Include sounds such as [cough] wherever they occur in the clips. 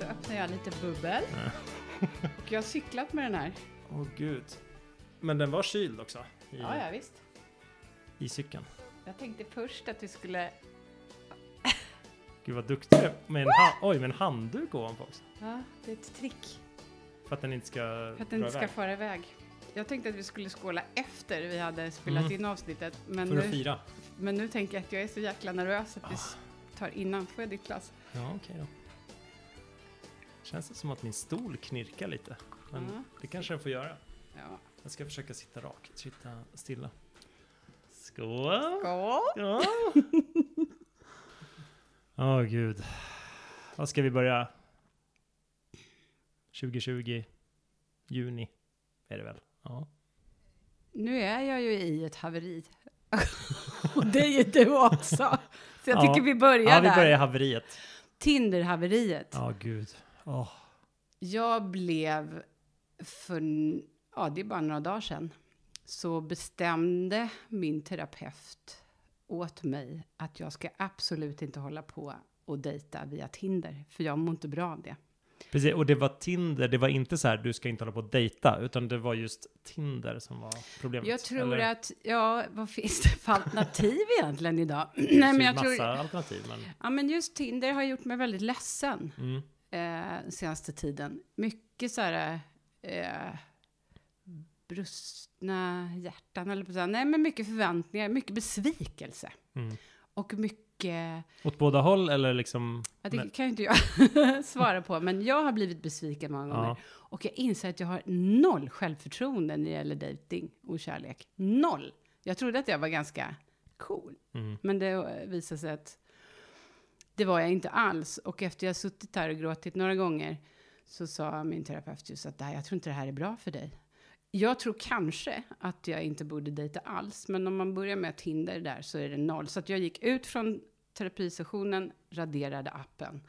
Då öppnar jag lite bubbel. Och jag har cyklat med den här. Åh gud. Men den var kyld också i, Ja, ja visst. i cykeln. Jag tänkte först att vi skulle... Gud vad duktig du är. med en, ha- oj, med en handduk ovanpå också. Ja, det är ett trick. För att den inte ska För att den inte ska fara iväg. Jag tänkte att vi skulle skåla efter vi hade spelat Mm. in avsnittet. Men För att nu, fira. men nu tänker jag att jag är så jäkla nervös att vi Ah. s- tar innan. Får jag ditt glas? Ja, okej då. Känns det som att min stol knirkar lite. Men Ja. det kanske den får göra. Ja. Jag ska försöka sitta rak, sitta stilla. Skål! Skål! Ja. [laughs] Åh gud. Vad ska vi börja? 2020, juni är det väl? Ja. Nu är jag ju i ett haveri. [laughs] Och det är ju du också. Så jag Ja. tycker vi börjar Ja, vi där. börjar i haveriet. Tinder-haveriet. Ja, gud. Åh. Jag blev för, ja det är bara några dagar sedan, så bestämde min terapeut åt mig att jag ska absolut inte hålla på och dejta via Tinder, för jag mår inte bra av det. Precis, och det var Tinder, det var inte så här du ska inte hålla på och dejta, utan det var just Tinder som var problemet. Jag tror Eller? att, ja, vad finns det för alternativ [laughs] egentligen idag? Nej, men jag massa tror, alternativ, men... ja men just Tinder har gjort mig väldigt ledsen. Mm. Eh, senaste tiden. Mycket så här eh, brustna hjärtan, eller på så här. Nej, men mycket förväntningar, mycket besvikelse. Mm. Och mycket, Åt båda håll eller liksom? ja, det kan ju inte jag [laughs] svara på, men jag har blivit besviken många gånger. Ja. Och jag inser att jag har noll självförtroende när det gäller dejting och kärlek. Noll! Jag trodde att jag var ganska cool. Mm. Men det visade sig att det var jag inte alls. Och efter jag suttit här och gråtit några gånger så sa min terapeut just att "Nej, jag tror inte det här är bra för dig. Jag tror kanske att jag inte borde dejta alls, men om man börjar med Tinder där så är det noll. Så att jag gick ut från terapisessionen, raderade appen.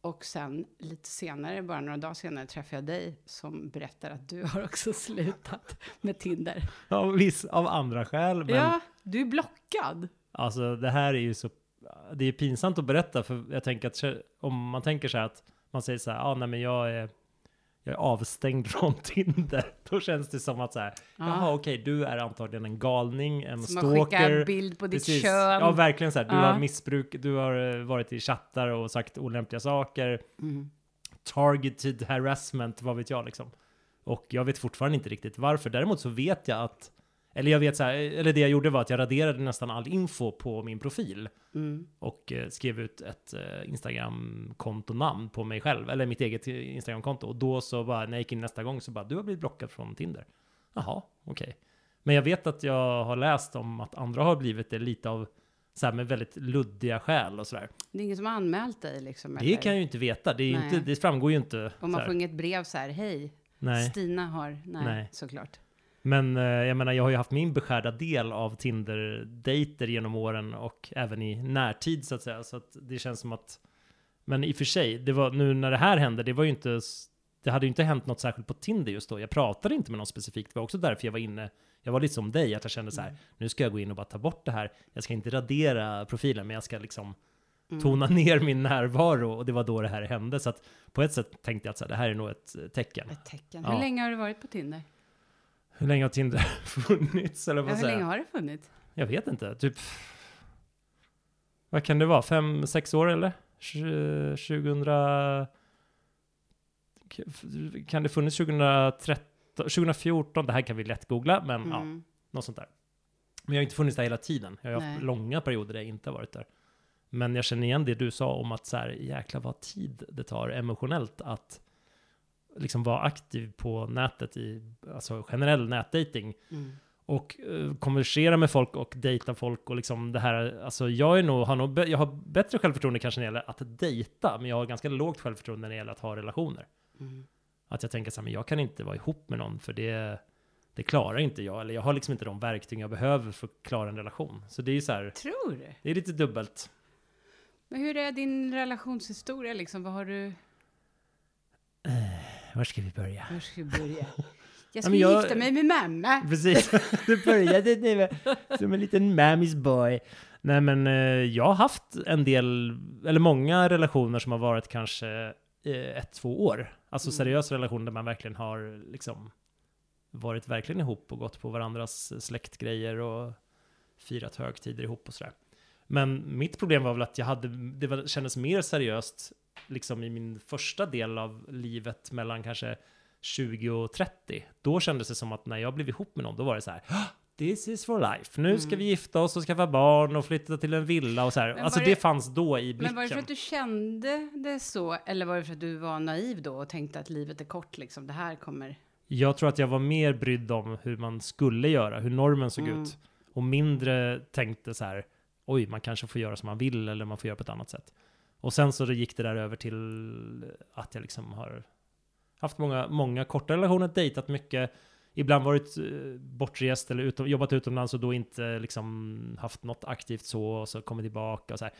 Och sen lite senare, bara några dagar senare, träffade jag dig som berättar att du [laughs] har också slutat med Tinder. Ja, viss av andra skäl, men Ja, du är blockad. alltså det här är ju så... Det är pinsamt att berätta, för jag tänker att om man tänker så här att man säger så här, ah, nej men jag är, jag är avstängd [laughs] från Tinder, då känns det som att så här, jaha okej, du är antagligen en galning, en Som man skickar stalker. bild på ditt Precis. kön. Ja, verkligen så här. Du Ja. har missbruk, du har eh, varit i chattar och sagt olämpliga saker. Mm. Targeted harassment, vad vet jag liksom. Och jag vet fortfarande inte riktigt varför. Däremot så vet jag att, eller jag vet så här, eller det jag gjorde var att jag raderade nästan all info på min profil Mm. och eh, skrev ut ett eh, Instagram-kontonamn på mig själv, eller mitt eget eh, Instagram-konto. Och då så bara, när jag gick in nästa gång så bara, du har blivit blockad från Tinder. Jaha, okej. Men jag vet att jag har läst om att andra har blivit det lite av, så här med väldigt luddiga skäl och sådär. Det är ingen som har anmält dig liksom? Det eller? kan jag ju inte veta, det, är inte, det framgår ju inte. Om så man får inget brev så här, hej, Nej. Stina har, nej, Nej. såklart. Men eh, jag menar, jag har ju haft min beskärda del av Tinder-dejter genom åren och även i närtid så att säga. Så att det känns som att, men i och för sig, det var nu när det här hände, det var ju inte, det hade ju inte hänt något särskilt på Tinder just då. Jag pratade inte med någon specifikt, det var också därför jag var inne, jag var lite som dig, att jag kände så här, nu ska jag gå in och bara ta bort det här. Jag ska inte radera profilen, men jag ska liksom Mm. tona ner min närvaro och det var då det här hände. Så att på ett sätt tänkte jag att så här, det här är nog ett eh, tecken. Ett tecken. Ja. Hur länge har du varit på Tinder? Hur länge har Tinder [laughs] funnits? Eller Ja, vad hur säga? länge har det funnits? Jag vet inte, typ... Vad kan det vara? Fem, sex år eller? Tj- 2000... Kan det funnits 2013, 2014? Det här kan vi lätt googla, men ja, Mm. något sånt där. Men jag har inte funnits där hela tiden. Jag har haft Nej. långa perioder där jag inte har varit där. Men jag känner igen det du sa om att så här, jäkla vad tid det tar emotionellt att liksom vara aktiv på nätet i alltså generell nätdating Mm. och eh, konversera med folk och dejta folk och liksom det här, alltså jag är nog, har nog, jag har bättre självförtroende kanske när det gäller att dejta, men jag har ganska lågt självförtroende när det gäller att ha relationer. Mm. Att jag tänker så här, men jag kan inte vara ihop med någon för det, det klarar inte jag, eller jag har liksom inte de verktyg jag behöver för att klara en relation. Så det är ju så här, Tror du? det är lite dubbelt. Men hur är din relationshistoria liksom? Vad har du, Var ska vi börja? var ska vi börja? Jag ska men jag- gifta mig med mamma. Precis, [laughs] du började som en liten mammis boy. Nej men eh, jag har haft en del, eller många relationer som har varit kanske eh, ett, två år. Alltså Mm. seriös relation där man verkligen har liksom varit verkligen ihop och gått på varandras släktgrejer och firat högtider ihop och sådär. Men mitt problem var väl att jag hade, det var, kändes mer seriöst liksom i min första del av livet mellan kanske 20 och 30. Då kändes det som att när jag blev ihop med någon, då var det så här "Ah, This is for life. Nu ska Mm. vi gifta oss och skaffa barn och flytta till en villa och så här. Alltså det, det- fanns då i blicken. Men var det för att du kände det så, eller var det för att du var naiv då och tänkte att livet är kort liksom, det här kommer... Jag tror att jag var mer brydd om hur man skulle göra, hur normen såg Mm. ut. Och mindre tänkte så här, oj, man kanske får göra som man vill eller man får göra på ett annat sätt. Och sen så gick det där över till att jag liksom har haft många, många korta relationer, dejtat mycket, ibland varit eh, bortrest eller utom, jobbat utomlands och då inte liksom haft något aktivt så och så kommit tillbaka och så här.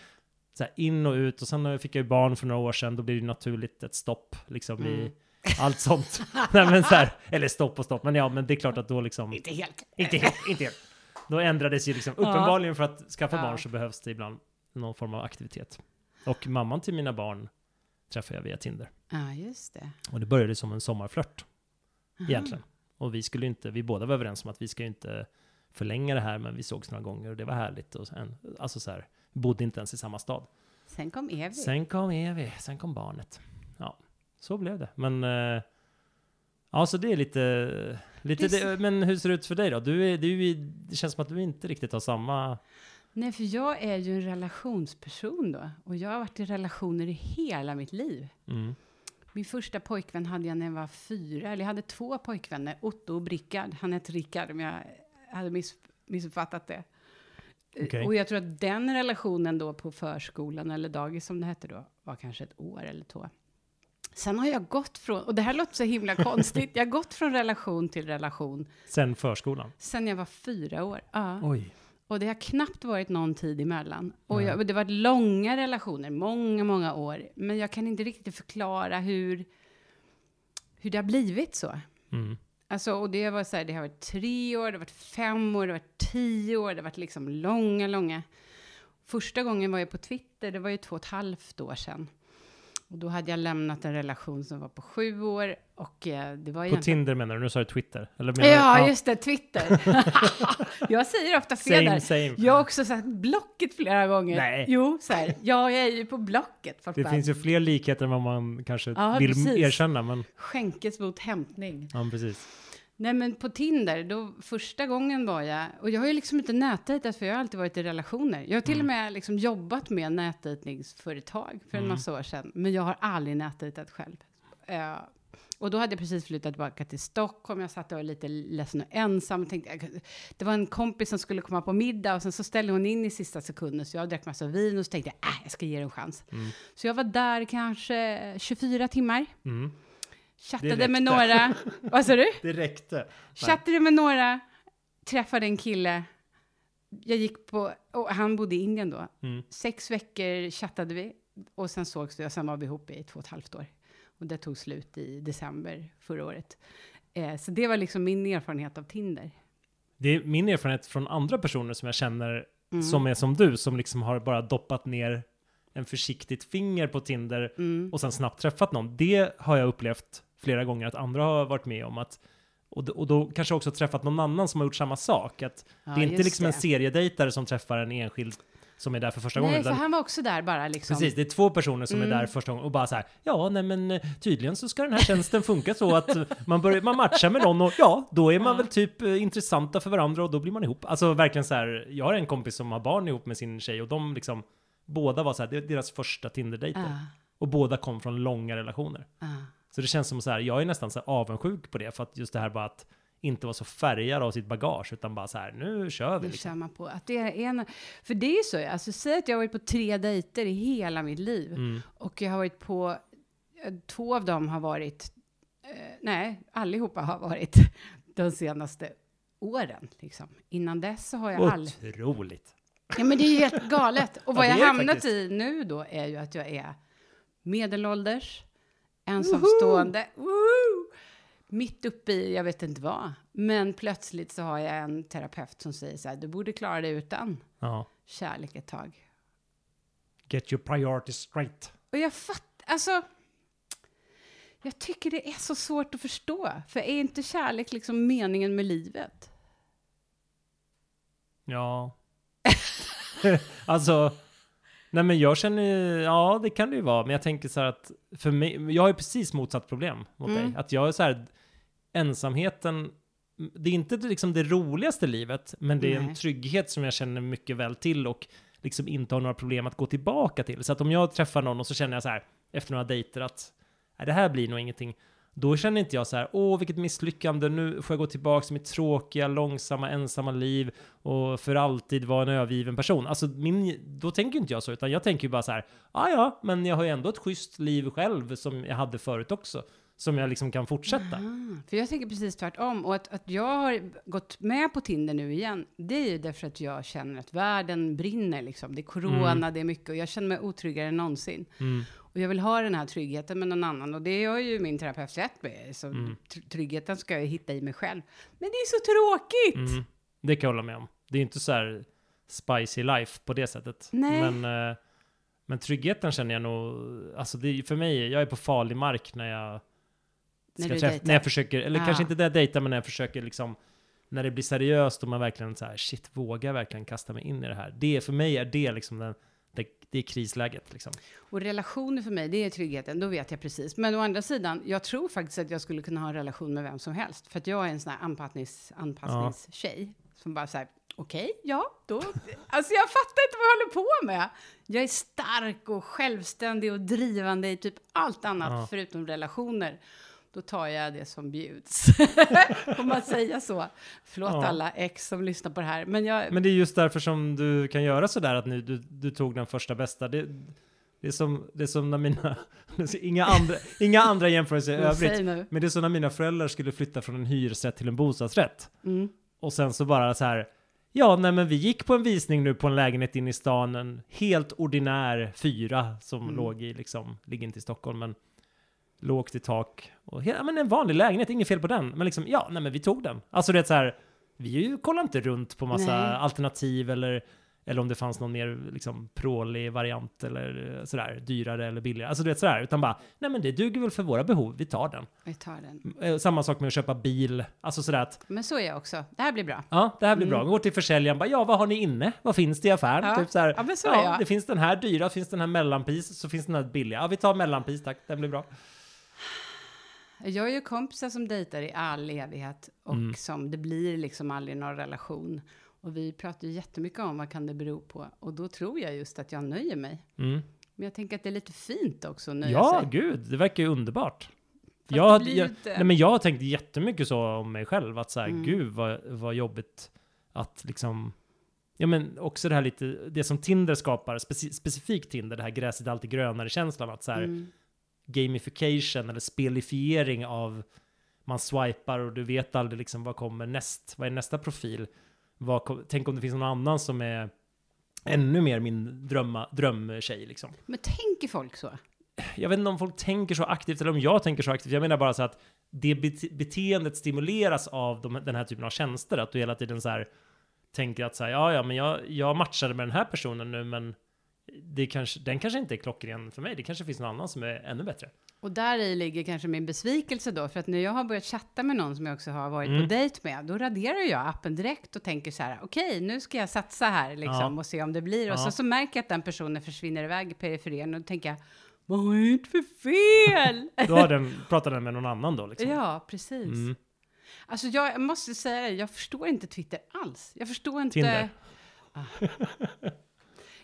Så här in och ut och sen fick jag ju barn för några år sedan, då blir det naturligt ett stopp liksom i Mm. allt sånt. [laughs] Nej men så här, eller stopp och stopp, men ja, men det är klart att då liksom, Inte helt. inte helt, inte helt. Då ändrades ju liksom, uppenbarligen för att skaffa Ja. barn så behövs det ibland någon form av aktivitet. Och mamman till mina barn träffade jag via Tinder. Ja, just det. Och det började som en sommarflört Aha. egentligen. Och vi skulle inte, vi båda var överens om att vi ska ju inte förlänga det här, men vi sågs några gånger och det var härligt. Och sen, alltså så här, bodde inte ens i samma stad. Sen kom Evi. Sen kom Evi, sen kom barnet. Ja, så blev det. Men eh, ja, så det är lite, lite Det men hur ser det ut för dig då? Du är, du är, det känns som att du inte riktigt har samma... Nej, för jag är ju en relationsperson då. Och jag har varit i relationer i hela mitt liv. Mm. Min första pojkvän hade jag när jag var fyra. Eller jag hade två pojkvänner, Otto och Brickard. Han hette Rickard, men jag hade miss, missuppfattat det. Okej. Och jag tror att den relationen då på förskolan, eller dagis som det hette då, var kanske ett år eller två. Sen har jag gått från, och det här låter så himla [laughs] konstigt, jag har gått från relation till relation Sen förskolan. sen jag var fyra år. Ja. Oj. Och det har knappt varit någon tid emellan. Och jag, det har varit långa relationer, många, många år. Men jag kan inte riktigt förklara hur, hur det har blivit så. Mm. Alltså, och det, var så här, det har varit tre år, det har varit fem år, det har varit tio år, det har varit liksom långa, långa. Första gången var jag på Twitter, det var ju två och ett halvt år sedan. Och då hade jag lämnat en relation som var på sju år. Och eh, det var På egentligen... Tinder menar du? Nu sa du Twitter? Eller menar Ja, du? just det, Twitter. [laughs] jag säger ofta fel Same, där. same. Jag har också sagt Blocket flera gånger. Nej. Jo, så här. Ja, jag är ju på Blocket. Folk Det bara, finns ju fler likheter än vad man kanske Ja, vill precis. erkänna, men Skänkes mot hämtning. ja, precis. Nej, men på Tinder, då första gången var jag, och jag har ju liksom inte nätdejtat för jag har alltid varit i relationer. Jag har till och med liksom jobbat med nätdejtningsföretag för en Mm. massa år sedan, men jag har aldrig nätdejtat själv. Eh, och då hade jag precis flyttat tillbaka till Stockholm, jag satt och var lite ledsen och ensam. Och tänkte, det var en kompis som skulle komma på middag och sen så ställde hon in i sista sekunden, så jag drack massa vin och så tänkte jag, äh, jag ska ge det en chans. Mm. Så jag var där kanske 24 timmar, Mm. Chattade med några. Vad sa du? [laughs] Det räckte. Chattade med några, träffade en kille. Jag gick på, och han bodde i Indien då. Mm. Sex veckor chattade vi och sen sågs vi och sen var vi ihop i två och ett halvt år. Och det tog slut i december förra året. Eh, så det var liksom min erfarenhet av Tinder. Det är min erfarenhet från andra personer som jag känner Mm. som är som du, som liksom har bara doppat ner en försiktigt finger på Tinder Mm. och sen snabbt träffat någon. Det har jag upplevt flera gånger att andra har varit med om att och då, och då kanske också träffat någon annan som har gjort samma sak. Att Ja, det är inte liksom en det. seriedejtare som träffar en enskild som är där för första Nej, gången. för utan- han var också där bara liksom. Precis, det är två personer som Mm. är där första gången och bara så här, ja, nej men eh, tydligen så ska den här tjänsten funka så att man, börjar, man matchar med någon och ja, då är man Ja. väl typ eh, intressanta för varandra och då blir man ihop. Alltså verkligen så här, jag har en kompis som har barn ihop med sin tjej och de liksom, båda var så här, det är deras första Tinder-dejter. Ah, Och båda kom från långa relationer. ah. Så det känns som så här, jag är nästan så här avundsjuk på det för att just det här bara att inte vara så färgad av sitt bagage utan bara så här, nu kör vi. Nu Liksom. kör man på. Att det är en, för det är ju så, alltså säg att jag har varit på tre dejter i hela mitt liv. Mm. Och jag har varit på, eh, två av dem har varit, eh, nej, allihopa har varit [laughs] de senaste åren. Liksom. Innan dess så har jag aldrig... Otroligt. Ja, men det är ju helt galet. Och [laughs] vad Ja, jag hamnat faktiskt. i nu då är ju att jag är medelålders, ensamstående, woohoo! mitt uppe i, jag vet inte vad. Men plötsligt så har jag en terapeut som säger så här, du borde klara dig utan Ja. kärlek ett tag. Get your priorities straight. Och jag fattar, alltså, Jag tycker det är så svårt att förstå. För är inte kärlek liksom meningen med livet? Ja. [laughs] alltså, nej men jag känner, ja det kan det ju vara, men jag tänker så här att för mig, jag har ju precis motsatt problem mot Mm. dig. Att jag är så här, ensamheten, det är inte liksom det roligaste livet, men det är Nej. en trygghet som jag känner mycket väl till och liksom inte har några problem att gå tillbaka till. Så att om jag träffar någon och så känner jag så här, efter några dejter att det här blir nog ingenting. Då känner inte jag så här, åh vilket misslyckande, nu får jag gå tillbaka till mitt tråkiga, långsamma, ensamma liv och för alltid vara en övergiven person. Alltså, min, då tänker inte jag så, utan jag tänker ju bara så här, ja ja, men jag har ju ändå ett schysst liv själv som jag hade förut också, som jag liksom kan fortsätta. Ah, för jag tänker precis tvärtom. Och att, att jag har gått med på Tinder nu igen, det är ju därför att jag känner att världen brinner. Liksom. Det är corona, Mm. det är mycket och jag känner mig otryggare än någonsin. Mm. Och jag vill ha den här tryggheten med någon annan. Och det gör ju min terapeut rätt med. Så Mm. tr- tryggheten ska jag hitta i mig själv. Men det är så tråkigt! Mm. Det kan jag hålla med om. Det är inte så här spicy life på det sättet. Nej. Men, eh, men tryggheten känner jag nog, alltså det för mig, jag är på farlig mark när jag När du träffa, när jag försöker, eller Ah. kanske inte där jag dejtar, men när jag försöker liksom, när det blir seriöst och man verkligen så här, shit, vågar jag verkligen kasta mig in i det här? Det, för mig är det liksom den, det, det är krisläget liksom. Och relationer för mig, det är tryggheten. Då vet jag precis. Men å andra sidan, jag tror faktiskt att jag skulle kunna ha en relation med vem som helst. För att jag är en sån här anpassnings, anpassningstjej. Som bara säger, okej, ja, då... Alltså jag fattar inte vad jag håller på med. Jag är stark och självständig och drivande i typ allt annat Ja. förutom relationer. Då tar jag det som bjuds. [laughs] Får man säga så? Förlåt Ja. alla ex som lyssnar på det här. Men jag... Men det är just därför som du kan göra sådär att nu, du, du tog den första bästa. Det, det, är som, det är som när mina, inga andra, inga andra jämförelser i övrigt. Men det är som när mina föräldrar skulle flytta från en hyresrätt till en bostadsrätt. Mm. Och sen så bara så här, ja nej men vi gick på en visning nu på en lägenhet in i stan, en helt ordinär fyra som Mm. låg i liksom, ligger inte i Stockholm men lågt i tak. Och ja, men en vanlig lägenhet, inget fel på den. Men liksom, ja nej men vi tog den. Alltså det är så här, vi ju kollar inte runt på massa Nej. alternativ eller eller om det fanns någon mer liksom prålig variant eller sådär, dyrare eller billigare. Alltså du vet sådär, utan bara, nej men det duger väl för våra behov, vi tar den. Vi tar den. Eh, Samma sak med att köpa bil, alltså sådär att Men så är jag också. Det här blir bra. Ja, det här blir Mm. bra. Går till försäljaren, bara ja, vad har ni inne? Vad finns det i affären? Ja. Typ så här, Ja, men så är jag. det finns den här dyra, finns den här mellanpris, så finns den här billiga. Ja, vi tar mellanpris tack, den blir bra. Jag har ju kompisar som dejtar i all evighet och Mm. som det blir liksom aldrig någon relation. Och vi pratar ju jättemycket om vad kan det bero på. Och då tror jag just att jag nöjer mig. Mm. Men jag tänker att det är lite fint också att nöja Ja, sig. gud, det verkar ju underbart. Fast Jag, jag, inte- nej, men jag har tänkt jättemycket så om mig själv, att så här, Mm. gud vad, vad jobbigt att liksom Ja men också det här lite, det som Tinder skapar, speci specifikt Tinder, det här gräset är alltid grönare känslan, att så här, Mm. Gamification eller spelifiering av man swipar och du vet aldrig liksom vad kommer näst, vad är nästa profil? Vad tänk om det finns någon annan som är ännu mer min drömma, drömtjej liksom. Men tänker folk så? Jag vet inte om folk tänker så aktivt eller om jag tänker så aktivt. Jag menar bara så att det bete beteendet stimuleras av de, den här typen av tjänster. Att du hela tiden så här tänker att så här, ja, ja, men jag, jag matchade med den här personen nu, men det kanske, den kanske inte är klockren för mig. Det kanske finns någon annan som är ännu bättre. Och där i ligger kanske min besvikelse då, för att när jag har börjat chatta med någon som jag också har varit Mm. på dejt med, då raderar jag appen direkt och tänker så här, okej, nu ska jag satsa här liksom Ja. och se om det blir. Och Ja. så, så märker jag att den personen försvinner iväg i periferin och då tänker jag, vad har jag gjort för fel? [laughs] Då har den, pratar den med någon annan då liksom. ja, precis. Mm. Alltså jag måste säga jag förstår inte Twitter alls. Jag förstår inte... Tinder. Ah. [laughs]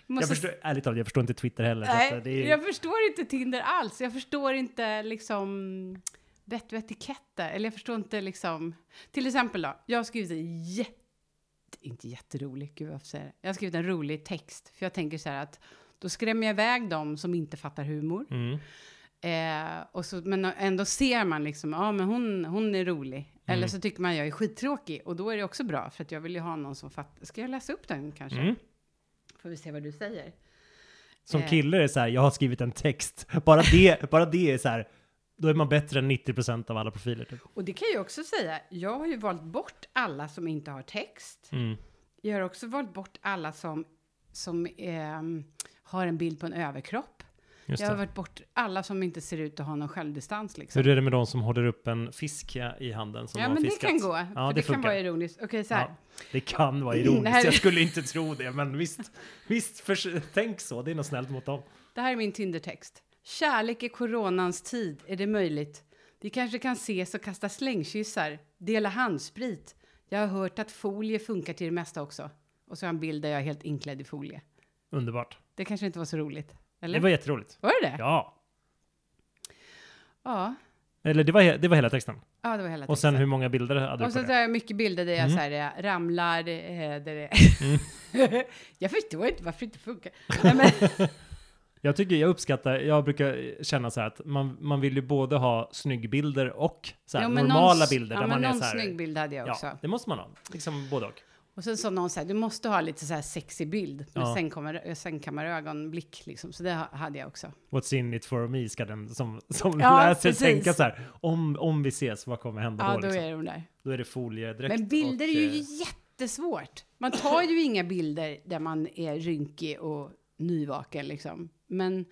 Jag måste förstår, ärligt talat, jag förstår inte Twitter heller. Nej, att det är, jag förstår inte Tinder alls. Jag förstår inte liksom vett och etiketter. Eller jag förstår inte liksom... Till exempel då, jag har skrivit en jätte... Inte jätterolig, gud varför säger jag? Jag har skrivit en rolig text. För jag tänker så här att då skrämmer jag iväg dem som inte fattar humor. mm. Eh, och så, men ändå ser man liksom, ja men hon, hon är rolig. Eller Mm. så tycker man jag är skittråkig. Och då är det också bra, för att jag vill ju ha någon som fattar. Ska jag läsa upp den kanske? Mm. Får vi se vad du säger. Som Eh. kille är det så här, jag har skrivit en text. Bara det, bara det är så här, då är man bättre än 90% av alla profiler. Typ. Och det kan jag också säga, jag har ju valt bort alla som inte har text. Mm. Jag har också valt bort alla som, som ehm, har en bild på en överkropp. Just Jag har det. varit bort alla som inte ser ut att ha någon självdistans liksom. Hur är det med de som håller upp en fisk i handen som Ja, har men det fiskat? kan gå. Ja, för det det, kan vara ironiskt. Okej, så här. Ja, det kan vara ironiskt. Det här är- Jag skulle inte tro det, men visst, visst förs- tänk så. Det är något snällt mot dem. Det här är min Tinder-text. Kärlek i coronans tid, är det möjligt? Vi kanske kan ses och kasta slängkyssar, dela handsprit. Jag har hört att folie funkar till det mesta också. Och så har jag en bild där jag är helt inklädd i folie. Underbart. Det kanske inte var så roligt. Eller? Det var jätteroligt. Var det det? Ja. Ja. Eller det var, he- det var hela texten. Ja, det var hela Och sen texten. hur många bilder hade du Och på så det? tar jag mycket bilder där jag Mm. så här, jag ramlar, eh, där det... Mm. [laughs] jag förstår inte varför det inte funkar. Nej, men, [laughs] Jag tycker, jag uppskattar, jag brukar känna så här att man, man vill ju både ha snyggbilder och så här Jo, men normala någon, bilder ja, där men man är någon så här. snygg bild hade jag också. Ja, det måste man ha. Liksom både och. Och sen sa någon så här, du måste ha lite så här sexig bild med Ja. sängkammar, sängkammarögonblick liksom. Så det ha- hade jag också. What's in it for me ska den som, som Ja, läser precis. tänka så här. Om, om vi ses, vad kommer hända Ja, då? då Liksom? är de där. Då är det foliedräkt. Men bilder och, är ju eh, jättesvårt. Man tar ju inga bilder där man är rynkig och nyvaken liksom. Men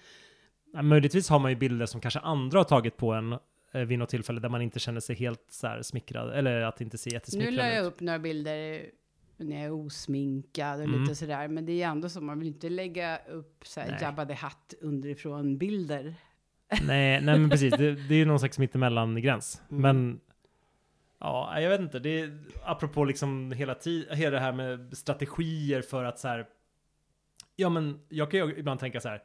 Ja, möjligtvis har man ju bilder som kanske andra har tagit på en eh, vid något tillfälle där man inte känner sig helt så här smickrad eller att inte ser nu jättesmickrande la jag ut. upp några bilder när jag är osminkad och Mm. lite sådär. Men det är ändå så, man vill inte lägga upp så här Nej. Jabba the Hutt underifrån bilder. [laughs] Nej, nej men precis. Det, det är någon slags mittemellan-gräns. Mm. Men ja, jag vet inte. Det är, apropå liksom hela, ti- hela det här med strategier för att så här. Ja, men jag kan ju ibland tänka så här.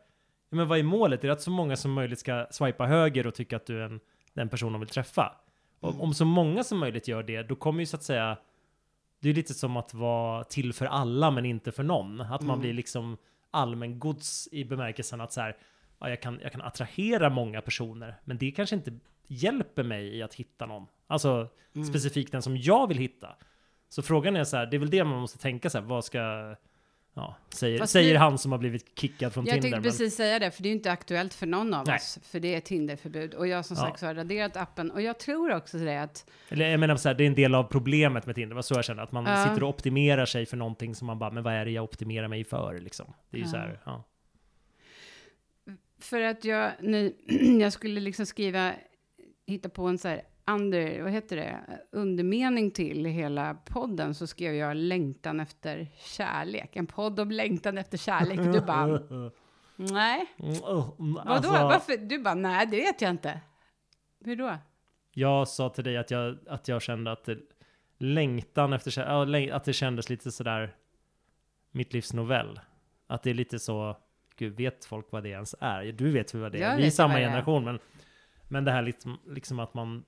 Ja, men vad är målet? Är det att så många som möjligt ska swipa höger och tycka att du är en, den person de vill träffa? Mm. om så många som möjligt gör det, då kommer ju så att säga det är lite som att vara till för alla men inte för någon. Att man Mm. blir liksom allmängods i bemärkelsen att så här, ja, jag, kan, jag kan attrahera många personer, men det kanske inte hjälper mig i att hitta någon. Alltså Mm. specifikt den som jag vill hitta. Så frågan är så här, det är väl det man måste tänka så här, vad ska, ja, säger, Fast säger nu- han som har blivit kickad från Jag Tinder. tänkte men- precis säga det, för det är ju inte aktuellt för någon av Nej. oss. För det är Tinderförbud. Och jag som Ja. sagt så har raderat appen. Och jag tror också det att Eller jag menar så här, det är en del av problemet med Tinder, det var så jag känner, att man Ja. sitter och optimerar sig för någonting som man bara, men vad är det jag optimerar mig för liksom? Det är ju Ja. så här, ja. För att jag, nu, [clears throat] jag skulle liksom skriva, hitta på en så här under, vad heter det, undermening till hela podden så skrev jag längtan efter kärlek. En podd om längtan efter kärlek. Du bara, [laughs] nej. Mm, mm, Vadå? alltså, Varför? Du bara, nej, det vet jag inte. Hur då? Jag sa till dig att jag, att jag kände att det, längtan efter kä- ja, läng- att det kändes lite sådär mitt livs novell. Att det är lite så, gud vet folk vad det ens är? Du vet väl vad det är? Vi är samma generation men, men det här liksom, liksom att man,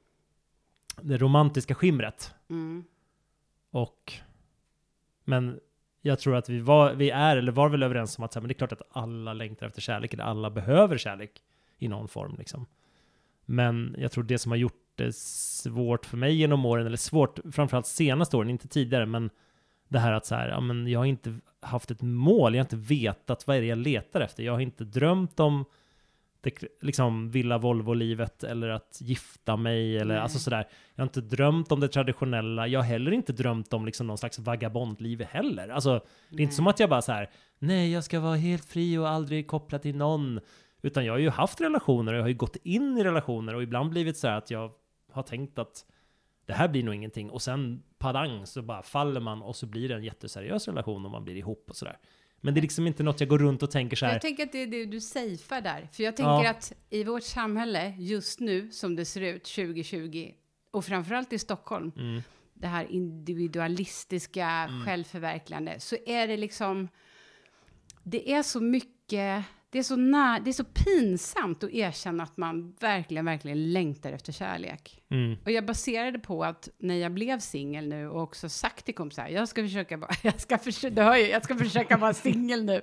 det romantiska skimret Mm. och men jag tror att vi, var, vi är, eller var väl överens om att så här, men det är klart att alla längtar efter kärlek, eller alla behöver kärlek i någon form. Liksom. Men jag tror det som har gjort det svårt för mig genom åren, eller svårt framförallt senaste åren, inte tidigare, men det här att så här, ja, men jag har inte haft ett mål, jag har inte vetat vad är det jag letar efter. Jag har inte drömt om det, liksom villa Volvo-livet eller att gifta mig eller Nej. alltså sådär. Jag har inte drömt om det traditionella. Jag har heller inte drömt om liksom någon slags vagabondliv heller. Alltså, det är inte som att jag bara så här, nej, jag ska vara helt fri och aldrig kopplad till någon. Utan jag har ju haft relationer och jag har ju gått in i relationer och ibland blivit så här att jag har tänkt att det här blir nog ingenting och sen padang så bara faller man och så blir det en jätteseriös relation och man blir ihop och sådär. Men det är liksom inte något jag går runt och tänker så här. Jag tänker att det är det du safear där. För jag tänker Ja. att i vårt samhälle just nu, som det ser ut 2020, och framförallt i Stockholm, Mm, det här individualistiska Mm. självförverkligande, så är det liksom, det är så mycket, det är så, när, det är så pinsamt att erkänna att man verkligen, verkligen längtar efter kärlek. mm, Och jag baserade på att när jag blev singel nu och också sagt till kompisar, jag ska försöka vara, [laughs] jag ska försöka, du hör ju, jag ska försöka vara singel nu.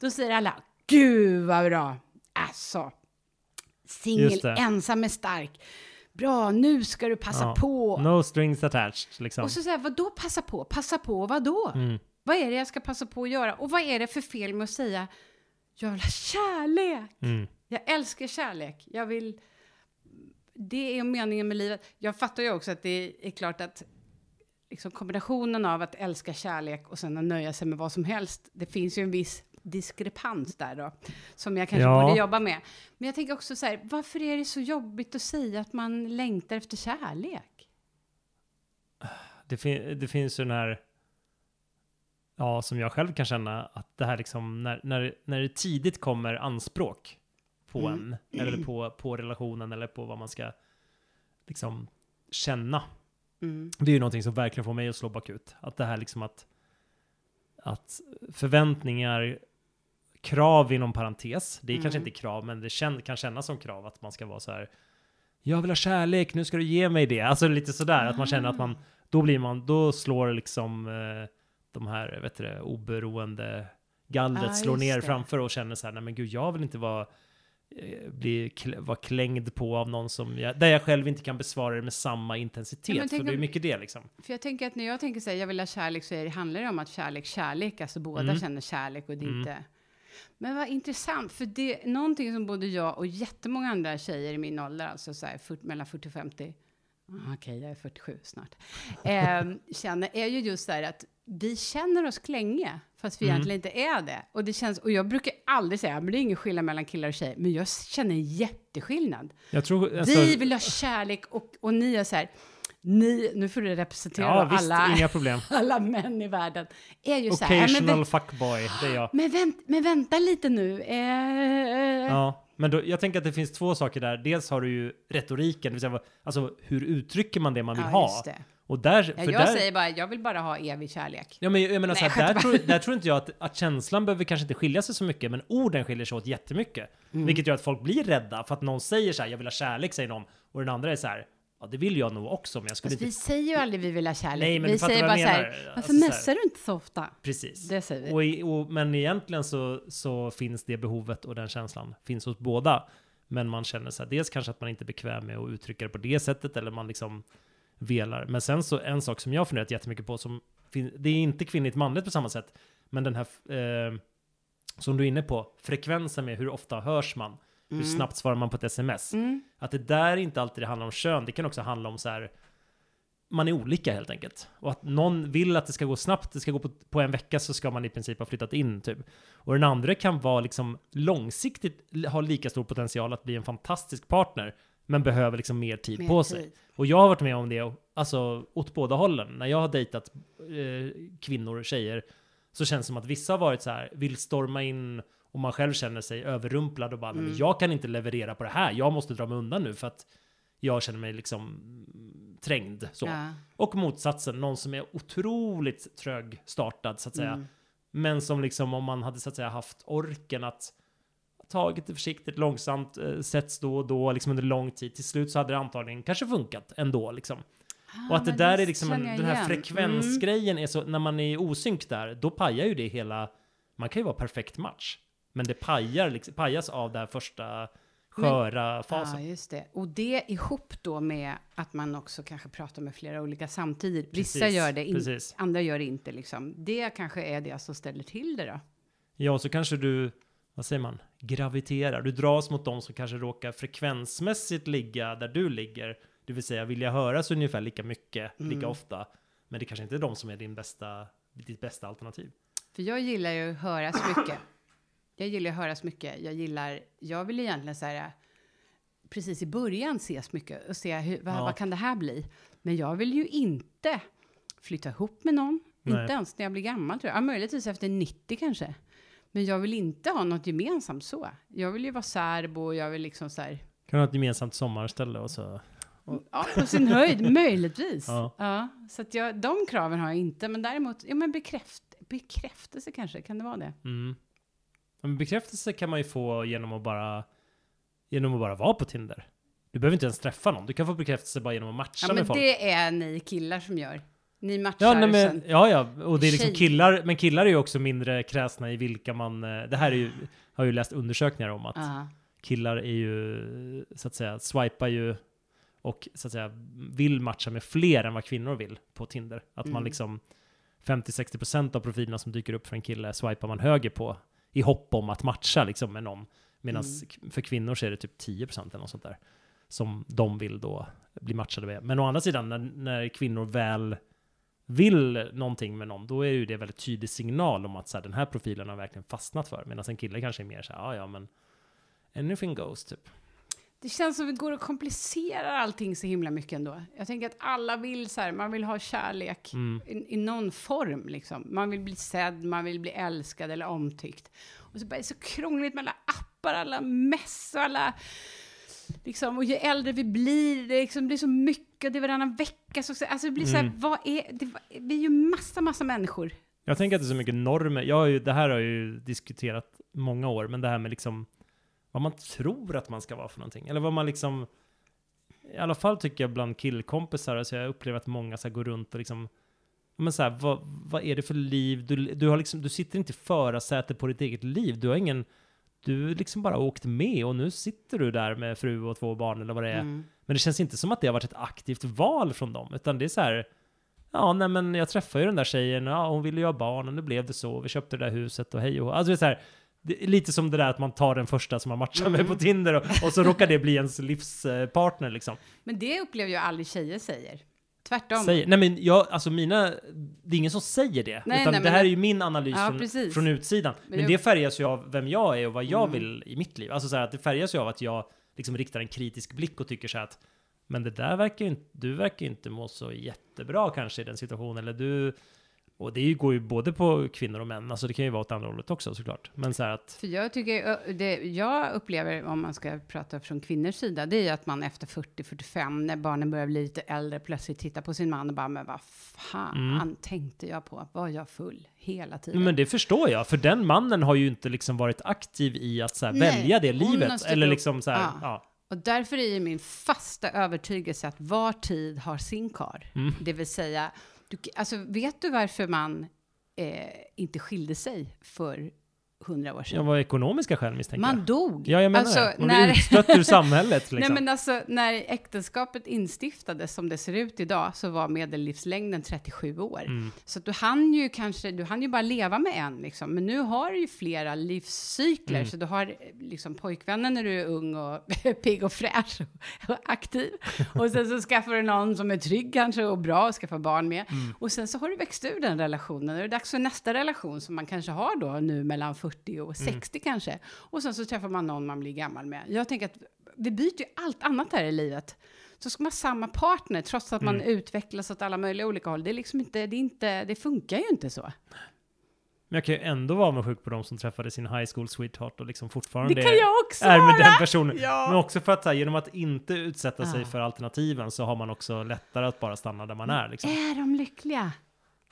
Då säger alla, gud vad bra, alltså, singel, det. ensam är stark. Bra, nu ska du passa Ja. på. No strings attached liksom. Och så säger jag, vadå passa på? Passa på vadå? Mm. Vad är det jag ska passa på att göra? Och vad är det för fel med att säga, jag vill ha kärlek? Mm. Jag älskar kärlek. Jag vill... Det är meningen med livet. Jag fattar ju också att det är klart att liksom kombinationen av att älska kärlek och sen att nöja sig med vad som helst. Det finns ju en viss diskrepans där då, som jag kanske Ja. borde jobba med. Men jag tänker också så här, varför är det så jobbigt att säga att man längtar efter kärlek? Det, fin- det finns ju den här, ja, som jag själv kan känna, att det här liksom, när, när, när det tidigt kommer anspråk på Mm. en, eller på, på relationen, eller på vad man ska liksom känna. Mm. Det är ju någonting som verkligen får mig att slå bakut. Att det här liksom att, att förväntningar, krav inom parentes, det är kanske Mm. inte krav, men det kän, kan kännas som krav att man ska vara så här, jag vill ha kärlek, nu ska du ge mig det. Alltså lite sådär, att man känner att man, då blir man, då slår liksom eh, de här, vet du det, oberoende gallret Ah, slår ner det. framför och känner så här, nej men gud, jag vill inte vara eh, bli vara klängd på av någon som jag, där jag själv inte kan besvara det med samma intensitet. Ja, för det är mycket det liksom. För jag tänker att när jag tänker så här, jag vill ha kärlek, så är det, handlar det om att kärlek, kärlek, alltså båda Mm. känner kärlek och det Mm. inte... Men vad intressant, för det är någonting som både jag och jättemånga andra tjejer i min ålder, alltså så här, 40, mellan 40 och 50, ah, okej, jag är 47 snart, [laughs] eh, känner, är ju just så här att vi känner oss klänge, fast vi Mm. egentligen inte är det. Och det känns, och jag brukar aldrig säga, men det är ingen skillnad mellan killar och tjejer, men jag känner en jätteskillnad. Jag tror, alltså, vi vill ha kärlek och, och ni är så här, ni, nu får du representera ja visst, alla, [laughs] alla män i världen, är ju så här, "Ja, men, Occasional vänt, fuckboy, det är jag. men, vänt, men vänta lite nu. Eh, Ja, men då, jag tänker att det finns två saker där. Dels har du ju retoriken, det vill säga alltså hur uttrycker man det man vill ja, ha? Och där, Ja, för jag där, säger bara, jag vill bara ha evig kärlek. Ja men jag menar så Nej, här, jag där, tror, där tror inte jag att, att känslan behöver kanske inte skilja sig så mycket, men orden skiljer sig åt jättemycket. Mm. Vilket gör att folk blir rädda för att någon säger så här, jag vill ha kärlek, säger någon, och den andra är så här, ja det vill jag nog också, men jag skulle vi inte... säger ju aldrig vi vill ha kärlek. Nej, men vi säger bara jag så här, varför Alltså så här- messar du inte så ofta? Precis. Det säger vi. Och, i, och, men egentligen så, så finns det behovet och den känslan finns hos båda. Men man känner så här, dels kanske att man inte är bekväm med att uttrycka det på det sättet, eller man liksom velar. Men sen så en sak som jag funderat jättemycket på, som det är inte kvinnligt manligt på samma sätt, men den här, eh, som du är inne på, frekvensen med hur ofta hörs man, hur snabbt svarar man på ett sms. Mm. Att det där inte alltid handlar om kön, det kan också handla om så här, man är olika helt enkelt. Och att någon vill att det ska gå snabbt, det ska gå på, på en vecka så ska man i princip ha flyttat in typ. Och den andra kan vara liksom långsiktigt ha lika stor potential att bli en fantastisk partner, men behöver liksom mer tid Mer på sig. tid. Och jag har varit med om det, alltså åt båda hållen. När jag har dejtat eh, kvinnor och tjejer så känns det som att vissa har varit så här, vill storma in och man själv känner sig överrumplad och bara, "Nej, men Mm. jag kan inte leverera på det här, jag måste dra mig undan nu för att jag känner mig liksom mm, trängd. Så. Ja. Och motsatsen, någon som är otroligt trögstartad så att säga. Mm. Men som liksom om man hade så att säga haft orken att tagit det försiktigt, långsamt, eh, setts då och då, liksom under lång tid. Till slut så hade det antagligen kanske funkat ändå liksom. Ah, och att det men där är liksom, en, den här igen. Mm. frekvensgrejen är så, när man är osynk där, då pajar ju det hela, man kan ju vara perfekt match. Men det pajar, liksom, pajas av den här första sköra Ja, fasen. just det. Och det ihop då med att man också kanske pratar med flera olika samtidigt. Vissa Precis, gör det, in, andra gör det inte liksom. Det kanske är det som ställer till det då. Ja, så kanske du, vad säger man, graviterar. Du dras mot de som kanske råkar frekvensmässigt ligga där du ligger. Det vill säga vilja höras ungefär lika mycket, lika Mm. ofta. Men det kanske inte är de som är din bästa, ditt bästa alternativ. För jag gillar ju att höras mycket. Jag gillar att höras mycket. Jag gillar, jag vill egentligen så här, precis i början ses mycket och se hur, vad, Ja. vad kan det här bli? Men jag vill ju inte flytta ihop med någon. Nej. Inte ens när jag blir gammal tror jag. Ja, möjligtvis efter 90 kanske. Men jag vill inte ha något gemensamt så. Jag vill ju vara särbo och jag vill liksom så här, Kan du ha ett gemensamt sommarställe och så? ja, på sin höjd, möjligtvis. Ja. Ja. så att jag, de kraven har jag inte. Men däremot, ja men bekräft, bekräftelse kanske, kan det vara det? Mm. Men bekräftelse kan man ju få genom att bara, genom att bara vara på Tinder. Du behöver inte ens träffa någon. Du kan få bekräftelse bara genom att matcha Ja, med men folk. det är ni killar som gör. Ni matchar Ja, nej, men, ja, ja, och det är liksom killar, men killar är ju också mindre kräsna i vilka man, eh, det här är ju, har ju läst undersökningar om att Ja. killar är ju, så att säga, swipar ju och så att säga vill matcha med fler än vad kvinnor vill på Tinder. Att man Mm. liksom 50-60% av profilerna som dyker upp för en kille swipar man höger på i hopp om att matcha liksom med någon. Medan Mm. för kvinnor så är det typ 10% eller något sånt där som de vill då bli matchade med. Men å andra sidan, när, när kvinnor väl vill någonting med någon, då är ju det väldigt tydlig signal om att så här, den här profilen har verkligen fastnat för. Medan en kille kanske är mer så här, ja ja men anything goes typ. Det känns som att vi går och komplicerar allting så himla mycket ändå. Jag tänker att alla vill så här, man vill ha kärlek Mm. i, i någon form liksom. Man vill bli sedd, man vill bli älskad eller omtyckt. Och så bara är det så krångligt med alla appar, alla mess och alla... Liksom, och ju äldre vi blir, det liksom blir så mycket, det är varannan vecka. Så, alltså det blir så här, Mm. vad är... Det, vi är ju massa, massa människor. Jag tänker att det är så mycket normer. Jag har ju, det här har jag ju diskuterat många år, men det här med liksom vad man tror att man ska vara för någonting. Eller vad man liksom, i alla fall tycker jag bland killkompisar, alltså jag upplever att många så går runt och liksom, men så här, vad, vad är det för liv? Du, du, har liksom, du sitter inte i förarsätet på ditt eget liv. Du har ingen, du liksom bara åkt med och nu sitter du där med fru och två barn eller vad det är. Mm. Men det känns inte som att det har varit ett aktivt val från dem, utan det är så här, ja, nej men jag träffade ju den där tjejen, ja, hon ville ju ha barn och nu blev det så, vi köpte det där huset och hej och. Alltså det är så här, det är lite som det där att man tar den första som man matchar med på Tinder och, och så råkar det bli ens livspartner liksom. Men det upplever jag aldrig tjejer säger. Tvärtom. Säger, nej men jag, alltså mina, det är ingen som säger det, Nej, utan nej, det här är ju min analys Ja, från, från utsidan. Men, Men det jag- färgas ju av vem jag är och vad jag Mm. vill i mitt liv. Alltså så här att det färgas ju av att jag liksom riktar en kritisk blick och tycker så här att men det där verkar ju inte, du verkar ju inte må så jättebra kanske i den situationen, eller du, och det går ju både på kvinnor och män, alltså det kan ju vara åt andra hållet också såklart. Men så här att, För jag tycker, det jag upplever, om man ska prata från kvinnors sida, det är ju att man efter 40-45, när barnen börjar bli lite äldre, plötsligt tittar på sin man och bara, men vad fan tänkte jag på? Var jag full hela tiden? Mm. men det förstår jag, för den mannen har ju inte liksom varit aktiv i att så här, Nej, välja det livet, eller liksom så här, Ja. ja. Och därför är ju min fasta övertygelse att var tid har sin kar. Mm. Det vill säga, du, alltså vet du varför man eh, inte skilde sig för hundra år sedan? Jag var ekonomiska skäl misstänker man jag. dog. Ja, jag menar alltså, det. Man när, blir utstött ur samhället [laughs] liksom. Nej, men alltså, när äktenskapet instiftades som det ser ut idag så var medellivslängden 37 år. Mm. Så att du hann ju kanske, du hann ju bara leva med en liksom. Men nu har du ju flera livscykler. Mm. Så du har liksom pojkvännen när du är ung och [laughs] pigg och fräsch och, och aktiv. Och sen så skaffar du någon som är trygg kanske och bra och skaffar barn med. Mm. Och sen så har du växt ur den relationen. Och det är dags för nästa relation som man kanske har då nu mellan 40 och Mm. 60 kanske. Och sen så träffar man någon man blir gammal med. Jag tänker att vi byter ju allt annat här i livet. Så ska man ha samma partner trots att man Mm. utvecklas åt alla möjliga olika håll. Det är liksom inte, det är inte, det funkar ju inte så. Men jag kan ju ändå vara avundsjuk på de som träffade sin high school sweetheart och liksom fortfarande Det kan jag också är med vara! den personen. Ja. Men också för att här, genom att inte utsätta sig Ja. för alternativen så har man också lättare att bara stanna där man är. Liksom. Är de lyckliga?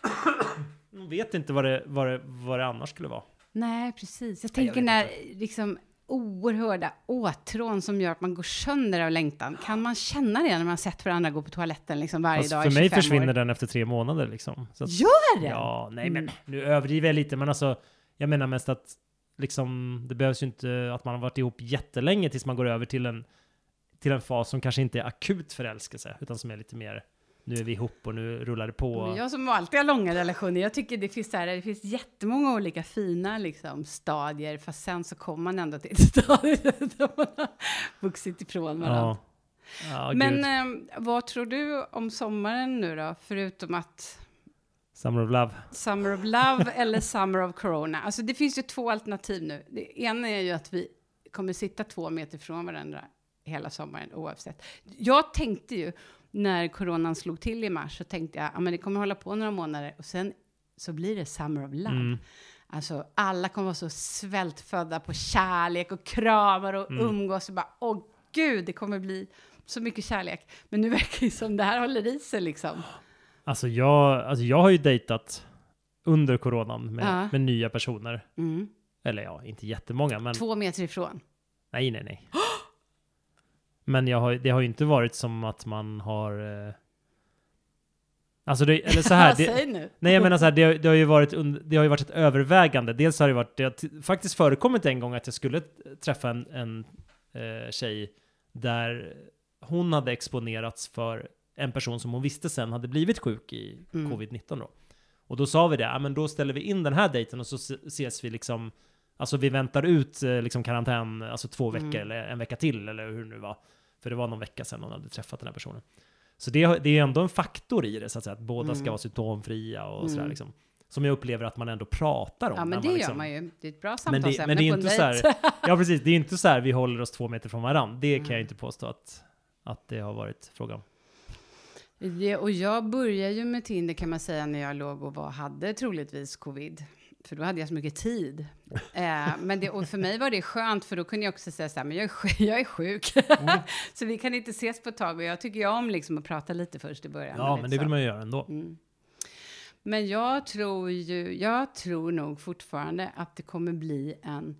[clears throat] Man vet inte vad det, vad, det, vad det annars skulle vara. Nej, precis. Jag tänker när liksom oerhörda åtrån som gör att man går sönder av längtan. Kan man känna det när man sett varandra gå på toaletten liksom varje Fast dag för i mig 25 försvinner år? den efter tre månader liksom. Så att, Gör det? Ja, nej men Mm. nu överdriver jag lite, men alltså jag menar mest att liksom det behövs ju inte att man har varit ihop jättelänge tills man går över till en till en fas som kanske inte är akut förälskelse, utan som är lite mer nu är vi ihop och nu rullar det på. Jag som alltid har långa relationer, jag tycker det finns, så här, det finns jättemånga olika fina liksom, stadier, fast sen så kommer man ändå till ett [laughs] stadie där man har vuxit ifrån varandra. Ja. Ja, Men eh, vad tror du om sommaren nu då, förutom att Summer of Love. Summer of Love eller Summer of Corona? Alltså det finns ju två alternativ nu. Det ena är ju att vi kommer sitta två meter från varandra hela sommaren oavsett. Jag tänkte ju när coronan slog till i mars så tänkte jag, ja men det kommer hålla på några månader och sen så blir det Summer of Love. Mm. Alltså alla kommer vara så svältfödda på kärlek och kramar och Mm. umgås och bara, åh gud, det kommer bli så mycket kärlek. Men nu verkar det som det här håller i sig liksom. Alltså jag, alltså jag har ju dejtat under coronan med, Ja. med nya personer. Mm. Eller ja, inte jättemånga, men Två meter ifrån. nej, nej, nej. [gasps] Men jag har, det har ju inte varit som att man har... Eh, alltså det, eller så här, [laughs] det. Nej, jag menar så här, det, har- det, har ju varit, det har ju varit ett övervägande. Dels har det varit, det har faktiskt förekommit en gång att jag skulle träffa en, en eh, tjej där hon hade exponerats för en person som hon visste sen hade blivit sjuk i Mm. covid-19 då. Och då sa vi det, ja men då ställer vi in den här dejten och så se- ses vi liksom, alltså vi väntar ut eh, liksom karantän, alltså två veckor Mm. eller en vecka till eller hur det nu var. För det var någon vecka sedan hon hade träffat den här personen. Så det, det är ändå en faktor i det, så att säga, att båda ska Mm. vara symptomfria och Mm. sådär liksom. Som jag upplever att man ändå pratar om. Ja, men det liksom, gör man ju. Det är ett bra Men det, samtalsämne men det är på en dejt. [laughs] ja precis, det är inte så här vi håller oss två meter från varandra. Det kan jag Mm. inte påstå att, att det har varit frågan om. Ja, och jag började ju med Tinder kan man säga när jag låg och var, hade troligtvis covid. För då hade jag så mycket tid. Eh, men det, och för mig var det skönt, för då kunde jag också säga så här, men jag är sjuk. [laughs] Jag är sjuk. Mm. [laughs] så vi kan inte ses på ett tag. Och jag tycker ju om liksom att prata lite först i början. Ja, men det vill så. man ju göra ändå. Mm. Men jag tror ju, jag tror nog fortfarande att det kommer bli en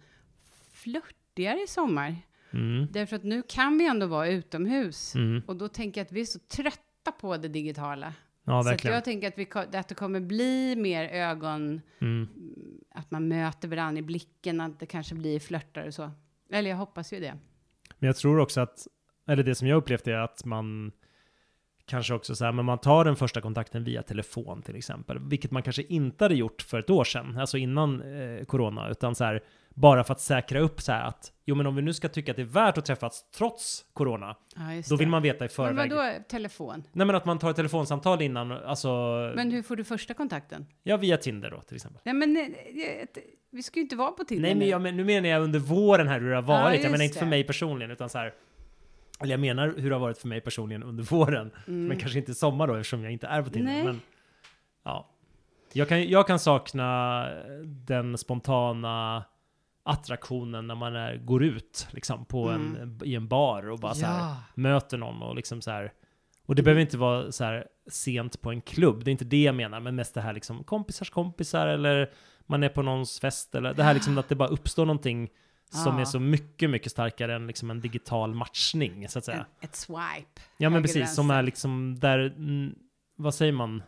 flörtigare sommar. Mm. Därför att nu kan vi ändå vara utomhus. Mm. Och då tänker jag att vi är så trötta på det digitala. Ja, så jag tänker att, vi, att det kommer bli mer ögon, Mm. att man möter varandra i blicken, att det kanske blir flörtar och så. Eller jag hoppas ju det. Men jag tror också att, eller det som jag upplevt är att man kanske också så här, men man tar den första kontakten via telefon till exempel, vilket man kanske inte hade gjort för ett år sedan, alltså innan eh, corona, utan så här, bara för att säkra upp så här att, jo men om vi nu ska tycka att det är värt att träffas trots corona, Ja, då vill man veta i Men förväg. vadå telefon? Nej men att man tar ett telefonsamtal innan, alltså, Men hur får du första kontakten? ja via Tinder då till exempel. Nej, men eh, eh, vi ska ju inte vara på Tinder Nej men, nu. jag, men nu menar jag under våren här hur det har varit, jag just menar inte för mig personligen, utan så här, eller jag menar hur det har varit för mig personligen under våren. Mm. Men kanske inte sommar då eftersom jag inte är på Tinder. Nej. Men, ja. jag, kan, jag kan sakna den spontana attraktionen när man är, går ut liksom, på en, i en bar och bara så här, Mm. ja. möter någon och liksom så här. Och det behöver inte vara så här sent på en klubb, det är inte det jag menar, men mest det här liksom kompisars kompisar eller man är på någons fest eller det här liksom att det bara uppstår någonting som Ja. är så mycket, mycket starkare än liksom en digital matchning så att säga. Ett swipe. Ja men precis, som är liksom där, mm, vad säger man?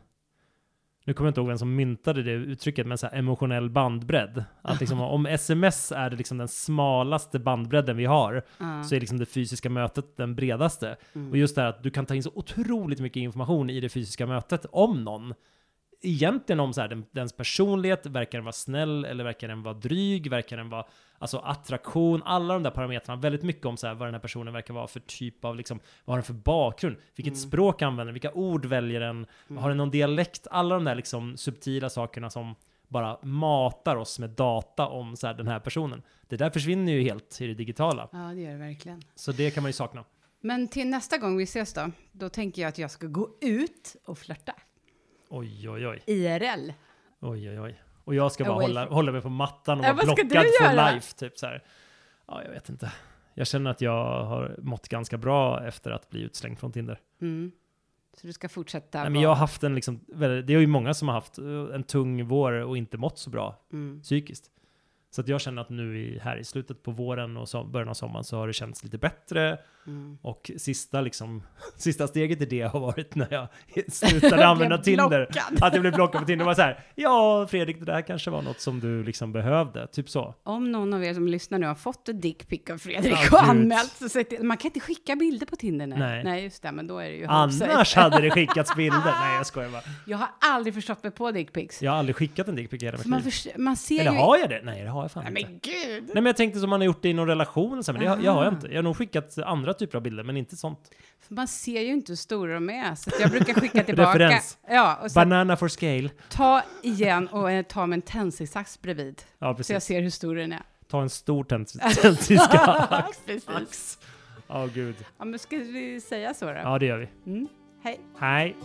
Nu kommer jag inte ihåg vem som myntade det uttrycket, men så emotionell bandbredd. Att liksom, [laughs] om sms är det liksom den smalaste bandbredden vi har, Ja. så är liksom det fysiska mötet den bredaste. Mm. Och just det här att du kan ta in så otroligt mycket information i det fysiska mötet om någon. Egentligen om så här, den, dens personlighet, verkar den vara snäll eller verkar den vara dryg, verkar den vara alltså attraktion, alla de där parametrarna, väldigt mycket om så här, vad den här personen verkar vara för typ av, liksom, vad har den för bakgrund, vilket Mm. språk använder vilka ord väljer den, Mm. har den någon dialekt, alla de där liksom subtila sakerna som bara matar oss med data om så här, den här personen. Det där försvinner ju helt i det digitala. Ja, det gör det verkligen. Så det kan man ju sakna. Men till nästa gång vi ses då, då tänker jag att jag ska gå ut och flörta. Oj, oj, oj. IRL. Oj, oj, oj. Och jag ska bara Away hålla, from- hålla mig på mattan och Ja, vara vad ska du blockad for göra? life, typ så här. Ja, jag vet inte. Jag känner att jag har mått ganska bra efter att bli utslängd från Tinder. Mm. Så du ska fortsätta Nej, men jag har haft en liksom, väldigt- det är ju många som har haft eh, en tung vår och inte mått så bra Mm. psykiskt. Så att jag känner att nu i, här i slutet på våren och som, början av sommaren så har det känts lite bättre. Mm. Och sista, liksom, [laughs] sista steget i det har varit när jag [laughs] slutade [laughs] använda Tinder. Att jag blev blockad på Tinder. Var så här, ja Fredrik, det där kanske var något som du liksom behövde. Typ så. Om någon av er som lyssnar nu har fått ett dickpic av Fredrik Ja, och anmält så till, man kan inte skicka bilder på Tinder. Nej, Nej. nej just det, men då är det ju Annars hade det skickats bilder. Nej, jag skojar bara. Jag har aldrig förstått mig på dickpics. Jag har aldrig skickat en dickpic i hela mitt liv. Eller har jag det? Nej, det har jag fan Nej, inte. men gud! Nej, men jag tänkte som man har gjort det i någon relation, så här, men det har, jag har jag Aha. inte. Jag har nog skickat andra typer av bilder, men inte sånt. För man ser ju inte hur stora de är, så att jag brukar skicka [laughs] tillbaka. Referens. Ja, och så Banana for scale. ta igen och eh, ta med en tändsticksax bredvid. Ja, Så jag precis. ser hur stor den är. Ta en stor [laughs] tändstiska ax. [laughs] Precis. ax. Ja, gud. Ja, men ska vi säga så då? Ja, det gör vi. Mm. Hej. Hej.